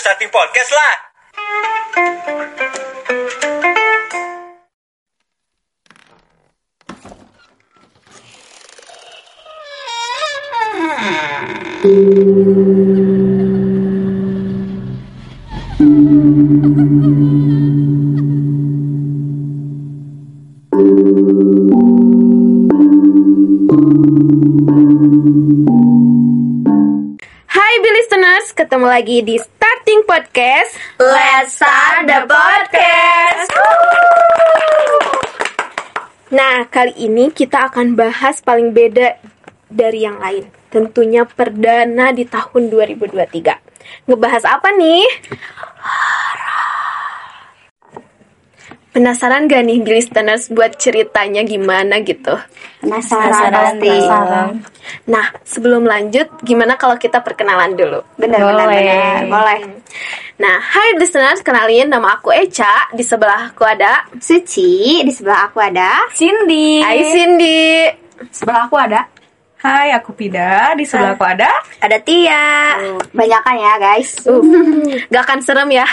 starting podcast lah. Hai listeners, ketemu lagi di Podcast. Let's start the podcast. Nah, kali ini kita akan bahas paling beda dari yang lain. Tentunya perdana di tahun 2023. Ngebahas apa nih? Penasaran gak nih Billy listeners buat ceritanya gimana gitu? Penasaran, pasti. Nah, sebelum lanjut, gimana kalau kita perkenalan dulu? Benar, benar, benar. Boleh. Nah, hai listeners, kenalin nama aku Eca. Di sebelah aku ada Suci, di sebelah aku ada Cindy. Hai Cindy. Sebelah aku ada. Hai, aku Pida. Di sebelah aku ada. ada Tia. Banyakan ya, guys. Uh, gak akan serem ya.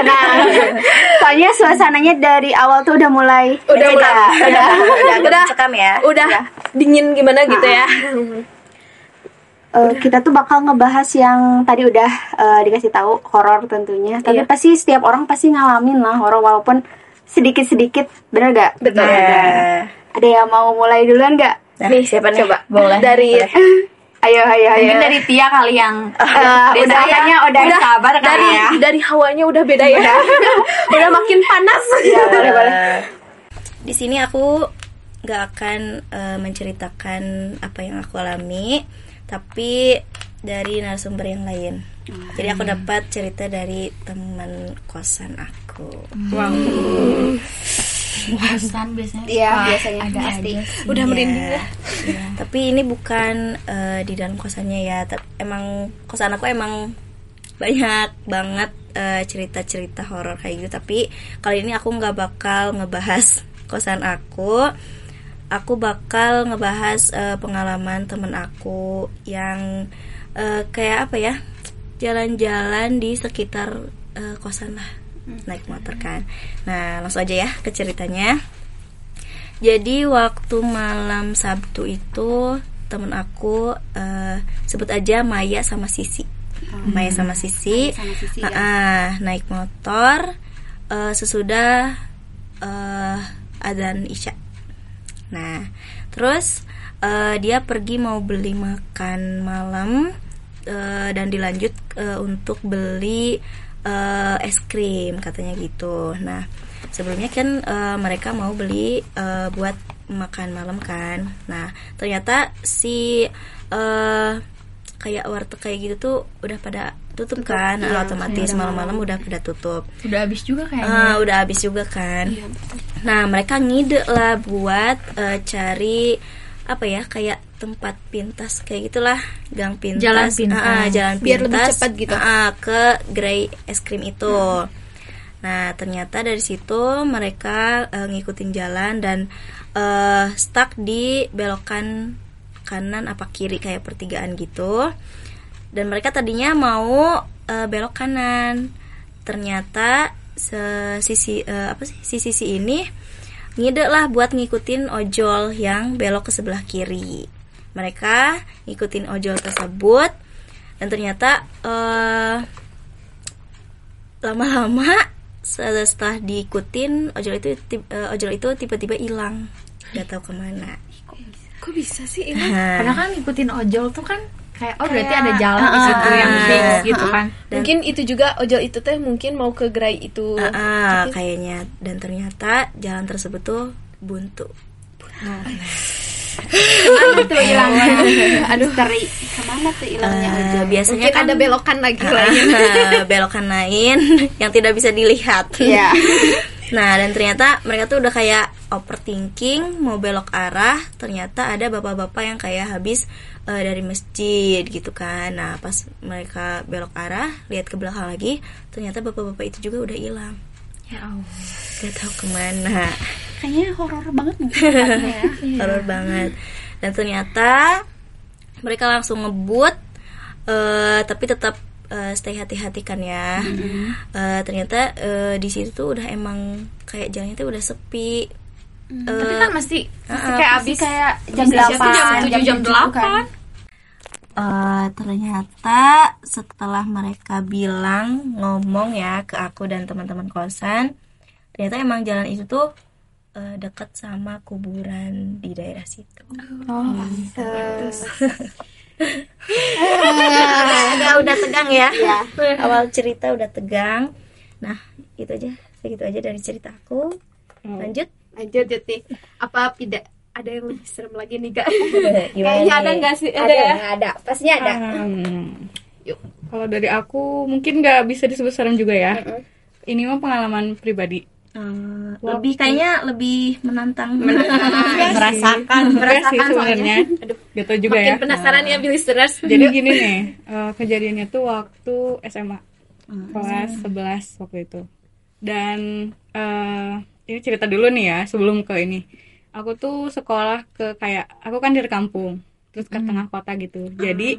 Nah, soalnya suasananya dari awal tuh udah mulai Udah beda. mulai. udah, udah, Udah. udah mencekam ya. Udah dingin gimana gitu ya. Eh, kita tuh bakal ngebahas yang tadi udah eh, dikasih tahu horor tentunya. Tapi Iya. pasti setiap orang pasti ngalamin lah horor walaupun sedikit-sedikit. Bener gak? Betul. Ada. Ada yang mau mulai duluan gak? Nih siapa nih? Coba. Boleh, Dari Ayo, ayo, ayo. Mungkin dari Tia kali yang Eh, udah kayaknya udah, sabar kali dari ya. dari hawanya udah beda ya. udah makin panas. Iya, boleh, boleh. Di sini aku nggak akan eh, menceritakan apa yang aku alami, tapi dari narasumber yang lain. Jadi aku dapat cerita dari teman kosan aku. Bosan biasanya. Iya, biasanya ada pasti. aja sih. Udah merinding ya. Iya. Tapi ini bukan eh, di dalam kosannya ya. Tapi emang kosan aku emang banyak banget eh, cerita-cerita horor kayak gitu. Tapi kali ini aku nggak bakal ngebahas kosan aku. Aku bakal ngebahas eh, pengalaman temen aku yang eh, kayak apa ya? Jalan-jalan di sekitar eh, kosan lah. Naik motor kan. Nah, langsung aja ya ke ceritanya. Jadi waktu malam Sabtu itu temen aku eh, sebut aja Maya sama Sisi. Maya sama Sisi, sama Sisi, ya. ah, naik motor eh, sesudah eh, adzan isya. Nah, terus eh, dia pergi mau beli makan malam dan dilanjut eh, untuk beli eh, es krim katanya gitu. Nah, sebelumnya kan eh, mereka mau beli eh, buat makan malam kan. Nah, ternyata si eh, kayak warteg kayak gitu tuh udah pada tutup kan, Nah, otomatis malam-malam udah pada tutup. Udah habis juga kayaknya. Ah, udah habis juga kan. Nah, mereka ngide lah buat eh, cari apa ya kayak tempat pintas kayak gitulah gang pintas. Jalan pintas. Ah, ah, jalan Biar lebih pintas. cepat gitu. ah, ke gerai es krim itu. Nah ternyata dari situ mereka eh, ngikutin jalan dan eh, stuck di belokan kanan apa kiri kayak pertigaan gitu. Dan mereka tadinya mau eh, belok kanan. Ternyata se- sisi eh, apa sih si sisi ini ngide lah buat ngikutin ojol yang belok ke sebelah kiri. Mereka ngikutin ojol tersebut dan ternyata eh, lama-lama setelah setelah diikutin ojol itu ti- eh, ojol itu tiba-tiba hilang. Nggak tahu ke mana. Kok bisa? Sih? Ini? Nah, Padahal kan ngikutin ojol tuh kan kayak oh berarti ada jalan di situ ah, yang fix ah, gitu kan. Mungkin itu juga ojol itu teh mungkin mau ke gerai itu. Ah, ah, kayaknya dan ternyata jalan tersebut tuh buntu. Ke mana tuh hilangnya? Aduh, teri. Ke mana tuh hilangnya Eh, ojol? biasanya Mungkin kan ada belokan lagi Ah, lain. belokan lain yang tidak bisa dilihat. Iya. Nah, dan ternyata mereka tuh udah kayak overthinking mau belok arah, ternyata ada bapak-bapak yang kayak habis eh, dari masjid gitu kan. Nah, pas mereka belok arah, lihat ke belakang lagi, ternyata bapak-bapak itu juga udah hilang. Ya Allah. Gak tahu ke mana. Kayaknya horor banget nih ya. horor banget dan ternyata mereka langsung ngebut eh, tapi tetap eh, stay hati-hati kan ya Eh, ternyata eh, di situ tuh udah emang kayak jalannya tuh udah sepi Tapi kan masih, masih kayak abis kayak jam 8 jam 7, jam 7 kan. 8. Eh, ternyata setelah mereka bilang ngomong ya ke aku dan teman-teman kosan ternyata emang jalan itu tuh eh, dekat sama kuburan di daerah situ. Oh, agak udah tegang ya. Iya. awal cerita udah tegang. Nah itu aja segitu aja dari cerita aku. Lanjut Lanjut Juti. Apa tidak ada yang lebih serem lagi nih kak? Kayaknya ada nggak sih? Ada ya? ada. Pastinya ada. Hmm. Kalau dari aku mungkin nggak bisa disebut serem juga ya. Ini mah pengalaman pribadi. Eh, lebih kayaknya lebih menantang Merasakan, merasakan sih sebenarnya. Gitu juga Makin ya. penasaran ya listeners. Jadi gini nih, eh, kejadiannya tuh waktu SMA kelas 11 waktu itu. Dan eh, ini cerita dulu nih ya sebelum ke ini. Aku tuh sekolah ke kayak aku kan dari kampung, terus ke tengah kota gitu. Jadi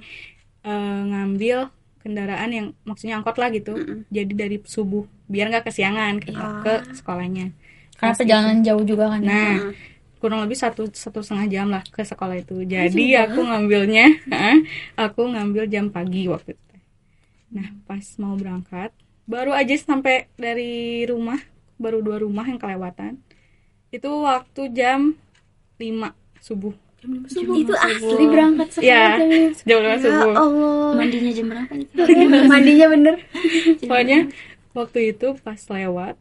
eh, ngambil kendaraan yang maksudnya angkot lah gitu. Jadi dari subuh biar nggak kesiangan ke, ke sekolahnya. Karena perjalanan jauh juga kan. Nah, kurang lebih satu satu setengah jam lah ke sekolah itu. Jadi aku ngambilnya, aku ngambil jam pagi waktu itu. Nah, pas mau berangkat, baru aja sampai dari rumah, baru dua rumah yang kelewatan. Itu waktu jam 5 subuh. itu asli berangkat Ya, jam 5 subuh. mandinya jam berapa itu Mandinya bener. Pokoknya waktu itu pas lewat,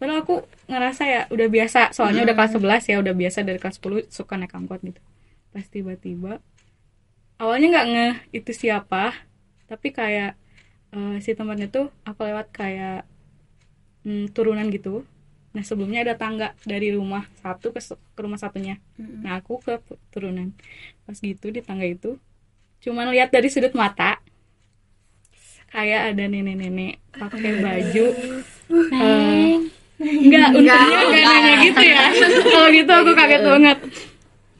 padahal aku ngerasa ya udah biasa, soalnya udah kelas 11 ya, udah biasa dari kelas 10 suka naik angkot gitu. Pas tiba-tiba, awalnya nggak ngeh itu siapa, tapi kayak eh, si temannya tuh aku lewat kayak mm, turunan gitu. Nah sebelumnya ada tangga dari rumah satu ke, ke rumah satunya. Nah aku ke turunan. Pas gitu di tangga itu, cuman lihat dari sudut mata, kayak ada nenek-nenek pakai baju eh, enggak untungnya enggak nanya gitu ya kalau gitu aku kaget banget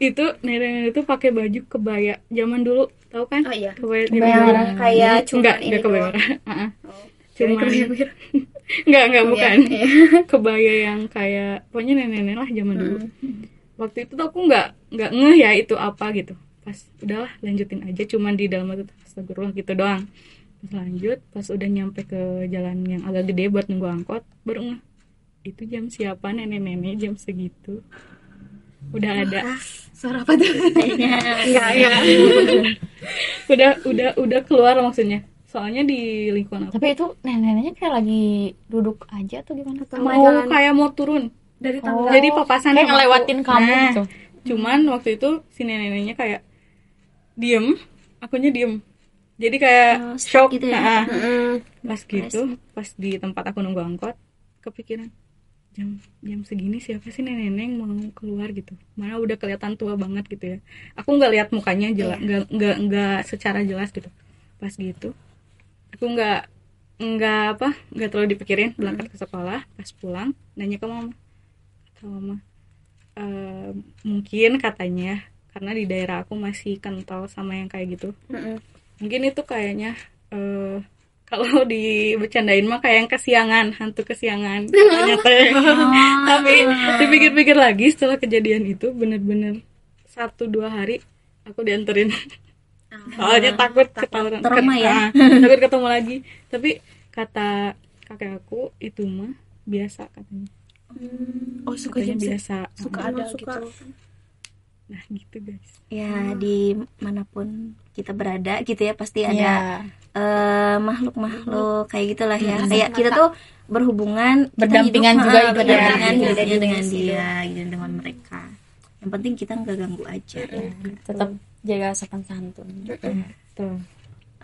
itu nenek-nenek itu pakai baju kebaya zaman dulu tahu kan Oh, iya. kebaya Kebaya merah. Kayak enggak cuman ini enggak kebaya doang. merah Heeh. cuman enggak enggak bukan. kebaya yang kayak pokoknya nenek-nenek lah zaman dulu. Waktu itu tuh aku nggak nggak ngeh ya itu apa gitu. Pas udahlah lanjutin aja. Cuman di dalam itu astagfirullah gitu doang. Pas lanjut pas udah nyampe ke jalan yang agak gede buat nunggu angkot baru ngeh itu jam siapa nenek-nenek? Jam segitu. Udah ada. Suara apa tuh? Enggak, enggak. udah udah udah keluar maksudnya soalnya di lingkungan aku Tapi itu nenek-neneknya kayak lagi duduk aja atau gimana? mau kayak mau turun Dari Oh. jadi papasan Kayak sama aku. ngelewatin kamu Nah, gitu. cuman waktu itu si nenek-neneknya kayak diem. Akunya diem. Jadi kayak Oh, shock. gitu ya? Nah, pas gitu pas di tempat aku nunggu angkot kepikiran jam jam segini siapa sih nenek-nenek yang mau keluar? gitu. Mana udah kelihatan tua banget gitu ya. Aku nggak lihat mukanya jelas nggak nggak nggak secara jelas gitu. Pas gitu aku nggak nggak apa nggak terlalu dipikirin. Berangkat ke sekolah pas pulang nanya ke mama. Kata mama "Eh, mungkin katanya karena di daerah aku masih kental sama yang kayak gitu. Mungkin itu kayaknya eh kalau dibercandain mah kayak yang kesiangan hantu kesiangan. Katanya teh. Tapi dipikir-pikir lagi setelah kejadian itu bener-bener satu dua hari aku dianterin soalnya takut ketahuan trauma ya. Ah, takut ketemu lagi. Tapi kata kakek aku itu mah biasa katanya. Oh, suka katanya biasa. Suka Ah, ada suka. gitu. nah gitu guys. Ya di mana pun kita berada gitu ya pasti ada Iya. eh, makhluk-makhluk kayak gitulah ya. Kayak kita tuh berhubungan kita Berdampingan hidup, juga ah, hidup berdampingan ya. hidupnya dengan dia gitu dengan mereka. Yang penting kita nggak ganggu aja. Ya. Tetap jaga sopan santun. tuh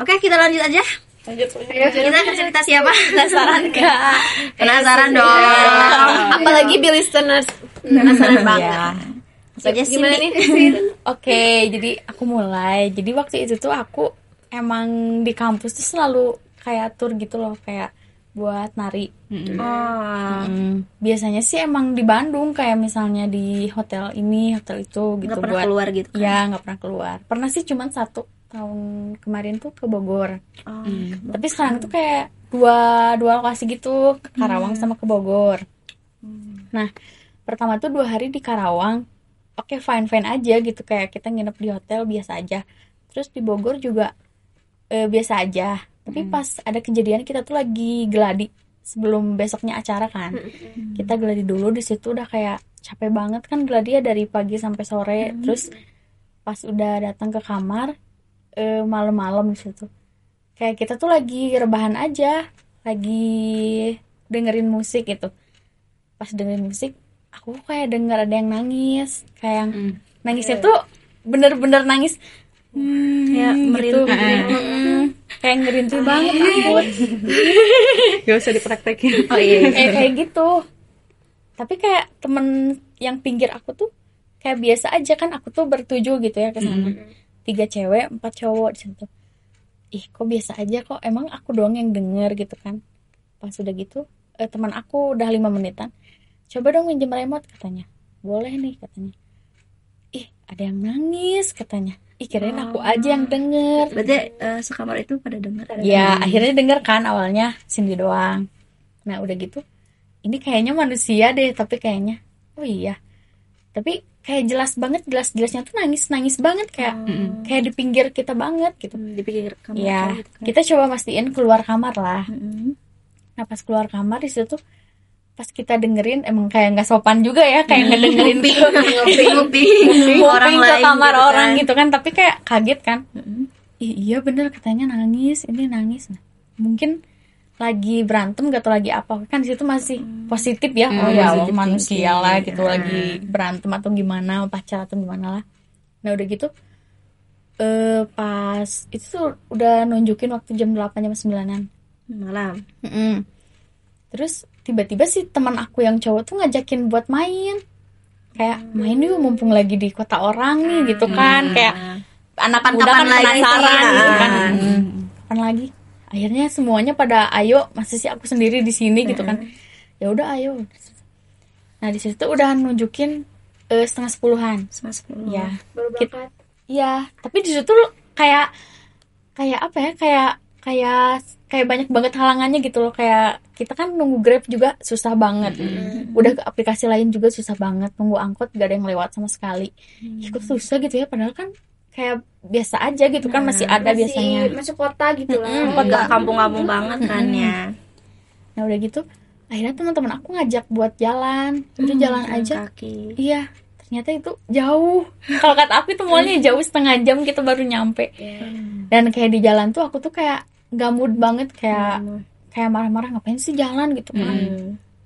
oke kita lanjut aja lanjut kita akan cerita siapa penasaran gak penasaran dong Apalagi Billy listeners penasaran banget. Ya. aja Gimana nih? Oke, jadi aku mulai. Jadi waktu itu tuh aku emang di kampus tuh selalu kayak tour gitu loh, kayak buat nari. oh Mm, Biasanya sih emang di Bandung kayak misalnya di hotel ini, hotel itu gitu nggak pernah buat keluar gitu kan? Ya nggak pernah keluar. Pernah sih cuman satu tahun kemarin tuh ke Bogor. Oh, tapi sekarang tuh kayak dua dua lokasi gitu ke Karawang sama ke Bogor. Nah pertama tuh dua hari di Karawang. Oke fine fine aja gitu kayak kita nginep di hotel biasa aja. Terus di Bogor juga eh, biasa aja tapi pas ada kejadian kita tuh lagi geladi sebelum besoknya acara kan. Kita geladi dulu di situ udah kayak capek banget kan geladi ya dari pagi sampai sore. Terus pas udah datang ke kamar eh, malam-malam di situ. Kayak kita tuh lagi rebahan aja lagi dengerin musik gitu. Pas dengerin musik aku kayak denger ada yang nangis. Kayak yang nangisnya tuh bener-bener nangis. Hmm, Ya, gitu. Mm, kayak ngerintih banget takut Gak usah dipraktekin. Oh iya. kayak kayak gitu. Tapi kayak temen yang pinggir aku tuh kayak biasa aja kan aku tuh bertujuh gitu ya ke sana. Tiga cewek empat cowok di situ. Ih kok biasa aja kok? Emang aku doang yang denger gitu kan. Pas udah gitu eh, teman aku udah lima menitan. Coba dong minjem remote katanya. Boleh nih katanya. Ih ada yang nangis katanya ih kirain aku aja yang denger Berarti eh, sekamar itu pada dengar. Ya, akhirnya denger kan awalnya Cindy doang. Nah, udah gitu. Ini kayaknya manusia deh, tapi kayaknya oh iya. Tapi kayak jelas banget, jelas-jelasnya tuh nangis-nangis banget kayak kayak di pinggir kita banget gitu. Hmm, dipikir kamar Ya, gitu kan. kita coba mastiin keluar kamar lah. Mm-mm. Nah, pas keluar kamar di situ tuh pas kita dengerin emang kayak nggak sopan juga ya kayak ngedengerin Nguping-nguping orang nguping. Ke lain kamar gitu orang kan. gitu kan tapi kayak kaget kan. Iya bener katanya nangis ini nangis. Nah, mungkin lagi berantem gak tau lagi apa. Kan di situ masih positif ya oh ya positive manusia lah gitu Ah. lagi berantem atau gimana pacar atau gimana lah. Nah udah gitu eh pas itu tuh udah nunjukin waktu jam 8 jam 9an Malam. Mm-mm. Terus tiba-tiba sih teman aku yang cowok tuh ngajakin buat main. Kayak main yuk mumpung lagi di kota orang nih gitu kan. Kayak anak muda Kapan-kapan kan lagi penasaran ya. gitu kan. Kapan lagi? Akhirnya semuanya pada ayo, masa sih aku sendiri di sini gitu kan. Ya udah ayo. Nah, di situ udah nunjukin eh, setengah sepuluhan. Sama sepuluh. Ya. baru berangkat Iya, tapi di situ kayak kayak apa ya? Kayak kayak kayak banyak banget halangannya gitu loh. Kayak kita kan nunggu Grab juga susah banget. Udah ke aplikasi lain juga susah banget. Nunggu angkot gak ada yang lewat sama sekali. Ih, kok susah gitu ya padahal kan kayak biasa aja gitu kan masih ada masih biasanya. masuk kota gitu lah Mm-mm. Nggak kampung-kampung banget kan ya. Nah, udah gitu akhirnya teman-teman aku ngajak buat jalan. Udah jalan Jalan aja. Kaki. Iya, ternyata itu jauh. Kalau kata aku itu mallnya jauh setengah jam kita baru nyampe. Dan kayak di jalan tuh aku tuh kayak gak mood banget kayak kayak marah-marah ngapain sih jalan gitu kan.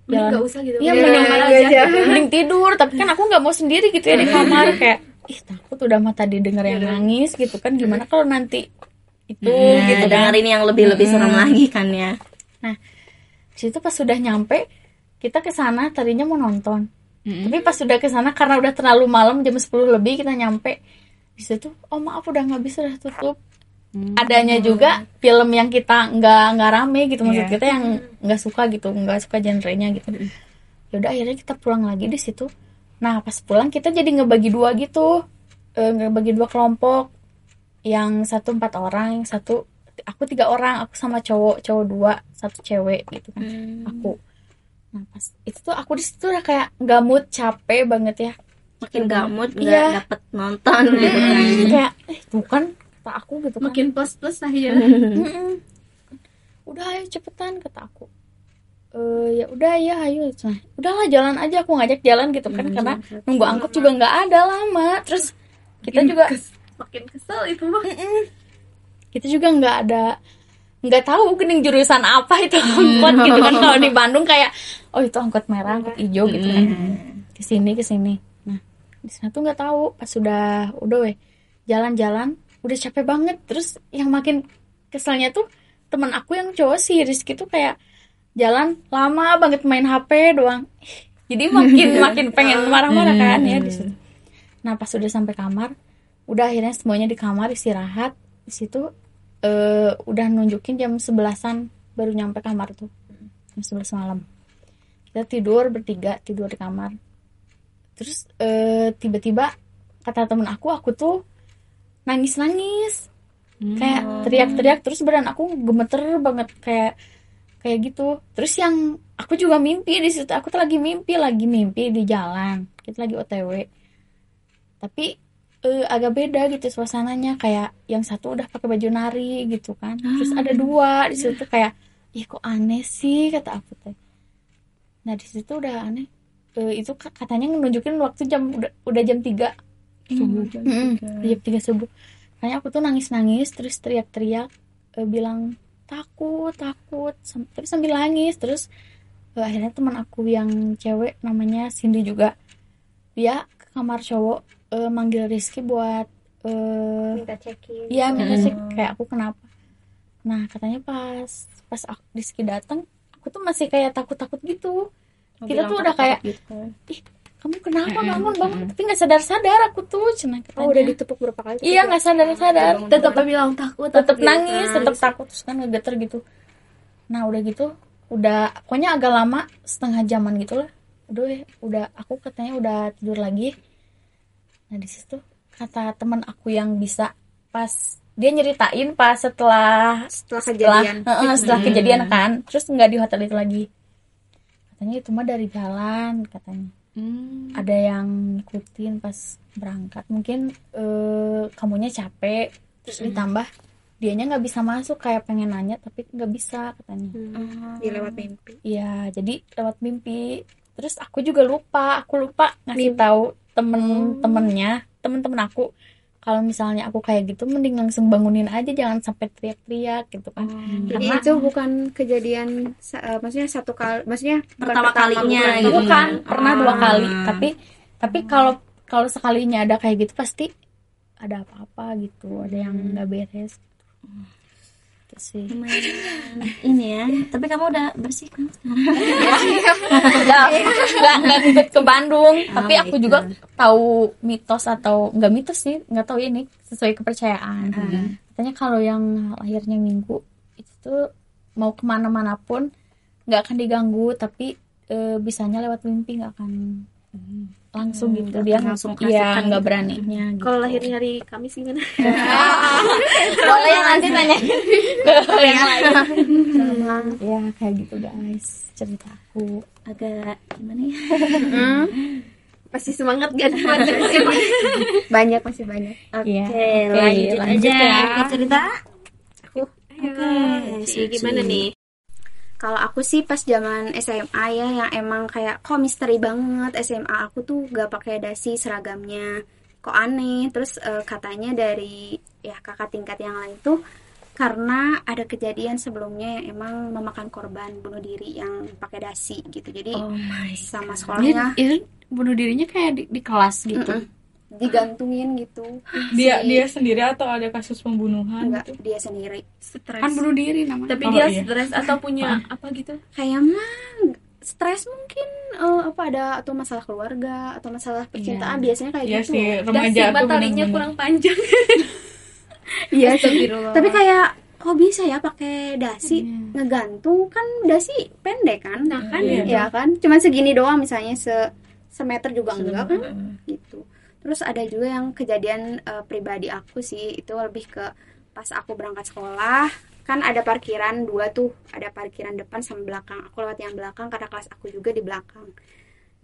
Jalan. nggak usah gitu Iya, Udah, mending, aja. mending tidur. Tapi kan aku nggak mau sendiri gitu ya di kamar kayak ih takut udah mah tadi denger yang nangis gitu kan gimana kalau nanti itu Nah, gitu kan. dengerin yang lebih-lebih serem lagi kan ya. Di situ pas sudah nyampe kita ke sana tadinya mau nonton. Tapi pas sudah ke sana karena udah terlalu malam jam 10 lebih kita nyampe di situ oh maaf udah nggak bisa udah tutup. Adanya juga film yang kita nggak nggak rame gitu maksud Iya. kita yang nggak suka gitu nggak suka genrenya gitu. Ya udah akhirnya kita pulang lagi di situ. Nah pas pulang kita jadi ngebagi dua gitu, Eh, ngebagi dua kelompok. Yang satu empat orang, yang satu aku tiga orang, aku sama cowok cowok dua, satu cewek gitu kan aku nah pas itu tuh aku di situ udah kayak nggak mood capek banget ya Makin gamut nggak Iya. dapet nonton gitu kan. kayak eh tuh kan kata aku gitu kan. Makin plus plus aja Mm-mm. udah ayo cepetan kata aku. Eh ya udah ya ayo. Nah, udahlah jalan aja. Aku ngajak jalan gitu kan karena nunggu angkot juga nggak ada lama. Terus kita juga makin kesel itu mah. Kita juga nggak ada nggak tahu gening jurusan apa itu angkot gitu kan. Kalau di Bandung kayak oh itu angkot merah angkot hijau gitu kan. Ke sini ke sini nah di sana tuh nggak tahu. Pas sudah udah weh. Jalan-jalan udah capek banget. Terus yang makin keselnya tuh teman aku yang cowok sih Rizky tuh kayak jalan lama banget main HP doang. Jadi makin makin pengen marah-marah kan ya di situ. Nah pas udah sampai kamar udah akhirnya semuanya di kamar istirahat. Di situ eh, udah nunjukin jam sebelasan baru nyampe kamar tuh. Jam sebelas malam. Kita tidur bertiga tidur di kamar. Terus eh, tiba-tiba kata temen aku aku tuh nangis nangis kayak teriak-teriak terus badan aku gemeter banget kayak kayak gitu. Terus yang aku juga mimpi di situ aku tuh lagi mimpi lagi mimpi di jalan kita lagi otw tapi eh, agak beda gitu suasananya kayak yang satu udah pakai baju nari gitu kan. Terus ada dua di situ kayak ih kok aneh sih kata aku teh nah di situ udah aneh. Eh, itu ka- katanya nunjukin waktu jam udah udah jam 3 subuh Mm-mm, jam 3 subuh. Kayaknya aku tuh nangis-nangis terus teriak-teriak eh, bilang takut takut. Sam- tapi sambil nangis terus eh, akhirnya teman aku yang cewek namanya Cindy juga dia ke kamar cowok eh, manggil Rizky buat eh minta check-in. Iya minta sih kayak aku kenapa. Nah katanya pas pas aku Rizky datang, aku tuh masih kayak takut-takut gitu. Kita tuh udah kayak, ih kamu kenapa bangun bangun? Tapi nggak sadar-sadar aku tuh cina katanya. oh udah ditepuk berapa kali Iya nggak sadar-sadar. tetap bilang takut Tetap nangis, tetap takut terus kan ngegeter gitu. Nah udah gitu, udah pokoknya agak lama setengah jaman gitu lah. Udah udah aku katanya udah tidur lagi. Nah di situ kata teman aku yang bisa pas dia nyeritain pas setelah setelah setelah kejadian Heeh, setelah kejadian kan terus nggak di hotel itu lagi katanya itu mah dari jalan katanya ada yang ngikutin pas berangkat. Mungkin eh, kamunya capek terus ditambah dianya nggak bisa masuk kayak pengen nanya tapi nggak bisa katanya. Dia lewat mimpi. Iya, jadi lewat mimpi. Terus aku juga lupa, aku lupa ngasih tahu temen-temennya, temen-temen aku kalau misalnya aku kayak gitu mending langsung bangunin aja jangan sampai teriak-teriak gitu kan. jadi Karena itu bukan kejadian eh, maksudnya satu kali maksudnya bukan Pertama kalinya bukan. gitu. bukan pernah dua Ah. kali, tapi tapi kalau kalau sekalinya ada kayak gitu pasti ada apa-apa gitu, ada yang nggak beres. Gitu sih. ini ya tapi kamu udah bersih kan nggak nggak nggak ngikut ke Bandung. Tapi Oh, aku gitu. juga tahu mitos atau nggak mitos sih nggak tahu ini sesuai kepercayaan. Katanya kalau yang lahirnya minggu itu tuh mau ke mana-mana pun nggak akan diganggu tapi eh, bisanya lewat mimpi nggak akan langsung gitu. Dia langsung iya nggak gitu. beraninya gitu. kalau lahirnya hari Kamis gimana? Boleh ya nanti nanya. Ke yang lain. Ya kayak gitu guys. Cerita aku agak gimana ya? Pasti semangat gak banyak masih banyak. Oke Iya. Oke, lanjut, lanjut aja. ya. cerita. Oke, Ci, gimana nih? Kalau aku sih pas zaman SMA ya yang emang kayak kok misteri banget SMA aku tuh gak pakai dasi seragamnya. Kok aneh. Terus eh, katanya dari ya kakak tingkat yang lain tuh karena ada kejadian sebelumnya yang emang memakan korban bunuh diri yang pakai dasi gitu. Jadi sama Dia, sekolahnya itu bunuh dirinya kayak di, di kelas gitu. Mm-mm. Digantungin gitu. dia Si- dia sendiri atau ada kasus pembunuhan enggak gitu? dia sendiri. Kan bunuh diri namanya. tapi Oh, dia iya. stres atau punya apa gitu? Kayaknya stres mungkin eh, apa ada atau masalah keluarga atau masalah percintaan biasanya kayak Iya gitu. sih dan remaja stigma tuh talinya kurang panjang. Iya sih. Tapi kayak kok bisa ya pakai dasi ngegantung? Kan dasi pendek kan? Nah kan Iya. ya. Ya kan? Cuman segini doang misalnya se semeter juga enggak kan? Gitu terus ada juga yang kejadian eh, pribadi aku sih itu lebih ke pas aku berangkat sekolah kan ada parkiran dua tuh ada parkiran depan sama belakang aku lewat yang belakang karena kelas aku juga di belakang.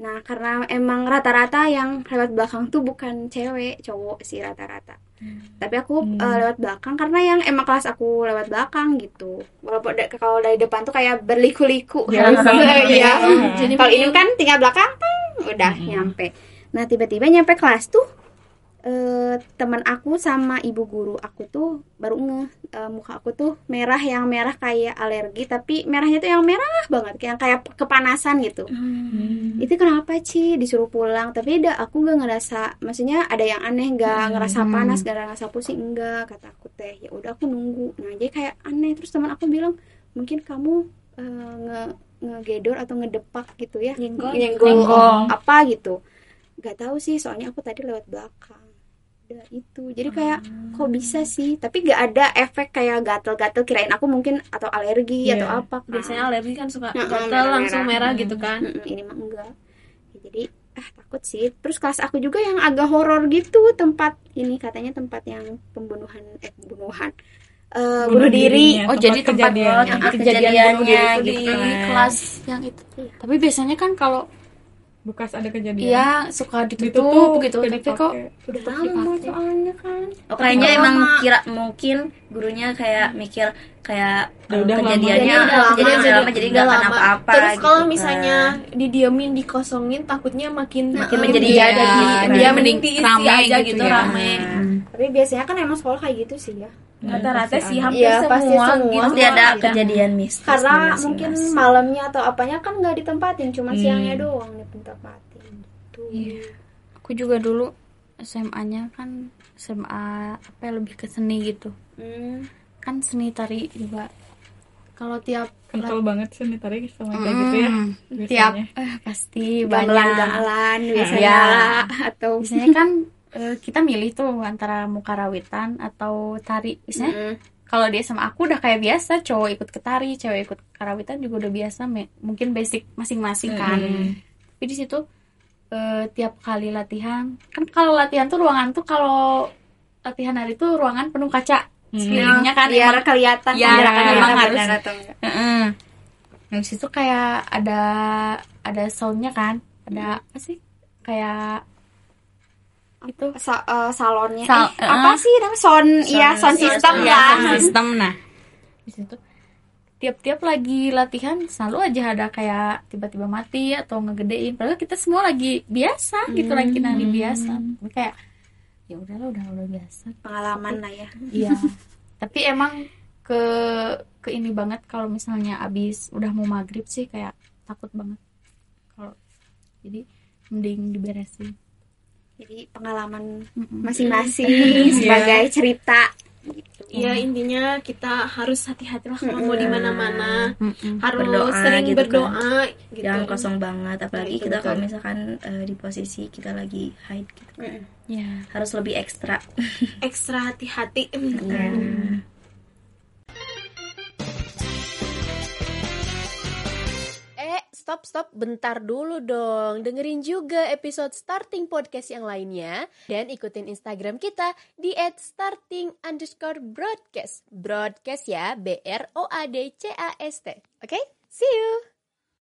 Nah karena emang rata-rata yang lewat belakang tuh bukan cewek cowok sih rata-rata. Tapi aku eh, lewat belakang karena yang emang kelas aku lewat belakang gitu. Walaupun da- kalau dari depan tuh kayak berliku-liku. Ya, Iya. Jadi kalau ini kan tinggal belakang udah nyampe nah tiba-tiba nyampe kelas tuh eh teman aku sama ibu guru aku tuh baru ngeh eh, muka aku tuh merah yang merah kayak alergi tapi merahnya tuh yang merah banget yang kayak kepanasan gitu. Hmm. itu kenapa Ci? Disuruh pulang tapi dah aku gak ngerasa maksudnya ada yang aneh gak ngerasa panas gak ngerasa pusing enggak kata aku teh. Ya udah aku nunggu. Nah jadi kayak aneh. Terus teman aku bilang mungkin kamu eh, nge ngegedor atau ngedepak gitu ya? Nyenggol. nyenggol Nyenggol. apa gitu gak tahu sih soalnya aku tadi lewat belakang udah itu jadi kayak kok bisa sih tapi gak ada efek kayak gatel-gatel kirain aku mungkin atau alergi Iya. atau apa kan. biasanya alergi kan suka Heeh, gatal merah-merah. langsung merah gitu kan Mm-mm, ini mah enggak Ya, jadi ah takut sih terus kelas aku juga yang agak horor gitu tempat ini katanya tempat yang pembunuhan eh pembunuhan eh, bunuh diri Oh jadi tempat kejadian. oh, Tempat tempat kejadian kejadiannya bunuh diri itu gitu di kan. kelas yang itu. Tapi biasanya kan kalau bekas ada kejadian. Iya suka ditutup, ditutup gitu. Tapi kok udah lama soalnya kan. Oh, kayaknya emang kira mungkin gurunya kayak mikir kayak Ya eh, udah kejadiannya Jadi udah lama. kejadian udah lama jadi nggak akan apa-apa Terus gitu kalau kan. misalnya didiemin dikosongin takutnya makin Makin eh, menjadi dia ya, jadi kan. dia Mending rame aja gitu gitu, ya. rame. tapi biasanya kan emang sekolah kayak gitu sih ya Rata-rata pasti sih hampir Iya, semua, pasti semua. gitu. pasti ada kejadian mistis karena di masing-masing. mungkin malamnya atau apanya kan nggak ditempatin cuma Hmm. siangnya doang ditempatin gitu Iya. Aku juga dulu SMA-nya kan SMA apa ya, lebih ke seni gitu. Hmm. Kan seni tari juga. Kalau tiap kental banget sih nih tarik sama kayak gitu ya biasanya. tiap eh, pasti banyak. gamelan-gamelan biasanya Iya. lah, atau Biasanya kan eh, kita milih tuh antara mukarawitan atau tari. Biasanya Mm. kalau dia sama aku udah kayak biasa, cowok ikut ke tari, cewek ikut karawitan juga udah biasa. me- Mungkin basic masing-masing kan. Tapi di situ eh, tiap kali latihan, kan kalau latihan tuh ruangan tuh kalau latihan hari tuh ruangan penuh kaca. Sekelilingnya kan biar emang kelihatan Iya, gerakan emang kita harus. atau. Nah, di situ kayak ada ada soundnya kan, ada apa sih? Kayak itu Sa- eh, salonnya Sal- eh, apa eh. sih namanya sound iya sound iya, system sound lah sound system. Nah, di situ tiap-tiap lagi latihan selalu aja ada kayak tiba-tiba mati atau ngegedein. Padahal kita semua lagi biasa gitu lagi nari biasa. Tapi kayak ya udahlah udah udah biasa. pengalaman lah ya Iya. Tapi emang ke ke ini banget kalau misalnya abis udah mau maghrib sih kayak takut banget. Kalau jadi mending diberesin. jadi pengalaman masing-masing sebagai cerita Iya intinya kita harus hati-hati lah kalau mau di mana-mana Mm-mm. harus Berdoa sering gitu kan. berdoa gitu. jangan kosong banget apalagi kita kalau misalkan eh, di posisi kita lagi haid gitu Mm. Ya. harus lebih ekstra Ekstra hati-hati. Eh, stop stop bentar dulu dong. Dengerin juga episode Starting Podcast yang lainnya dan ikutin Instagram kita di @starting underscore broadcast. Broadcast ya, B R O A D C A S T. Oke, see you.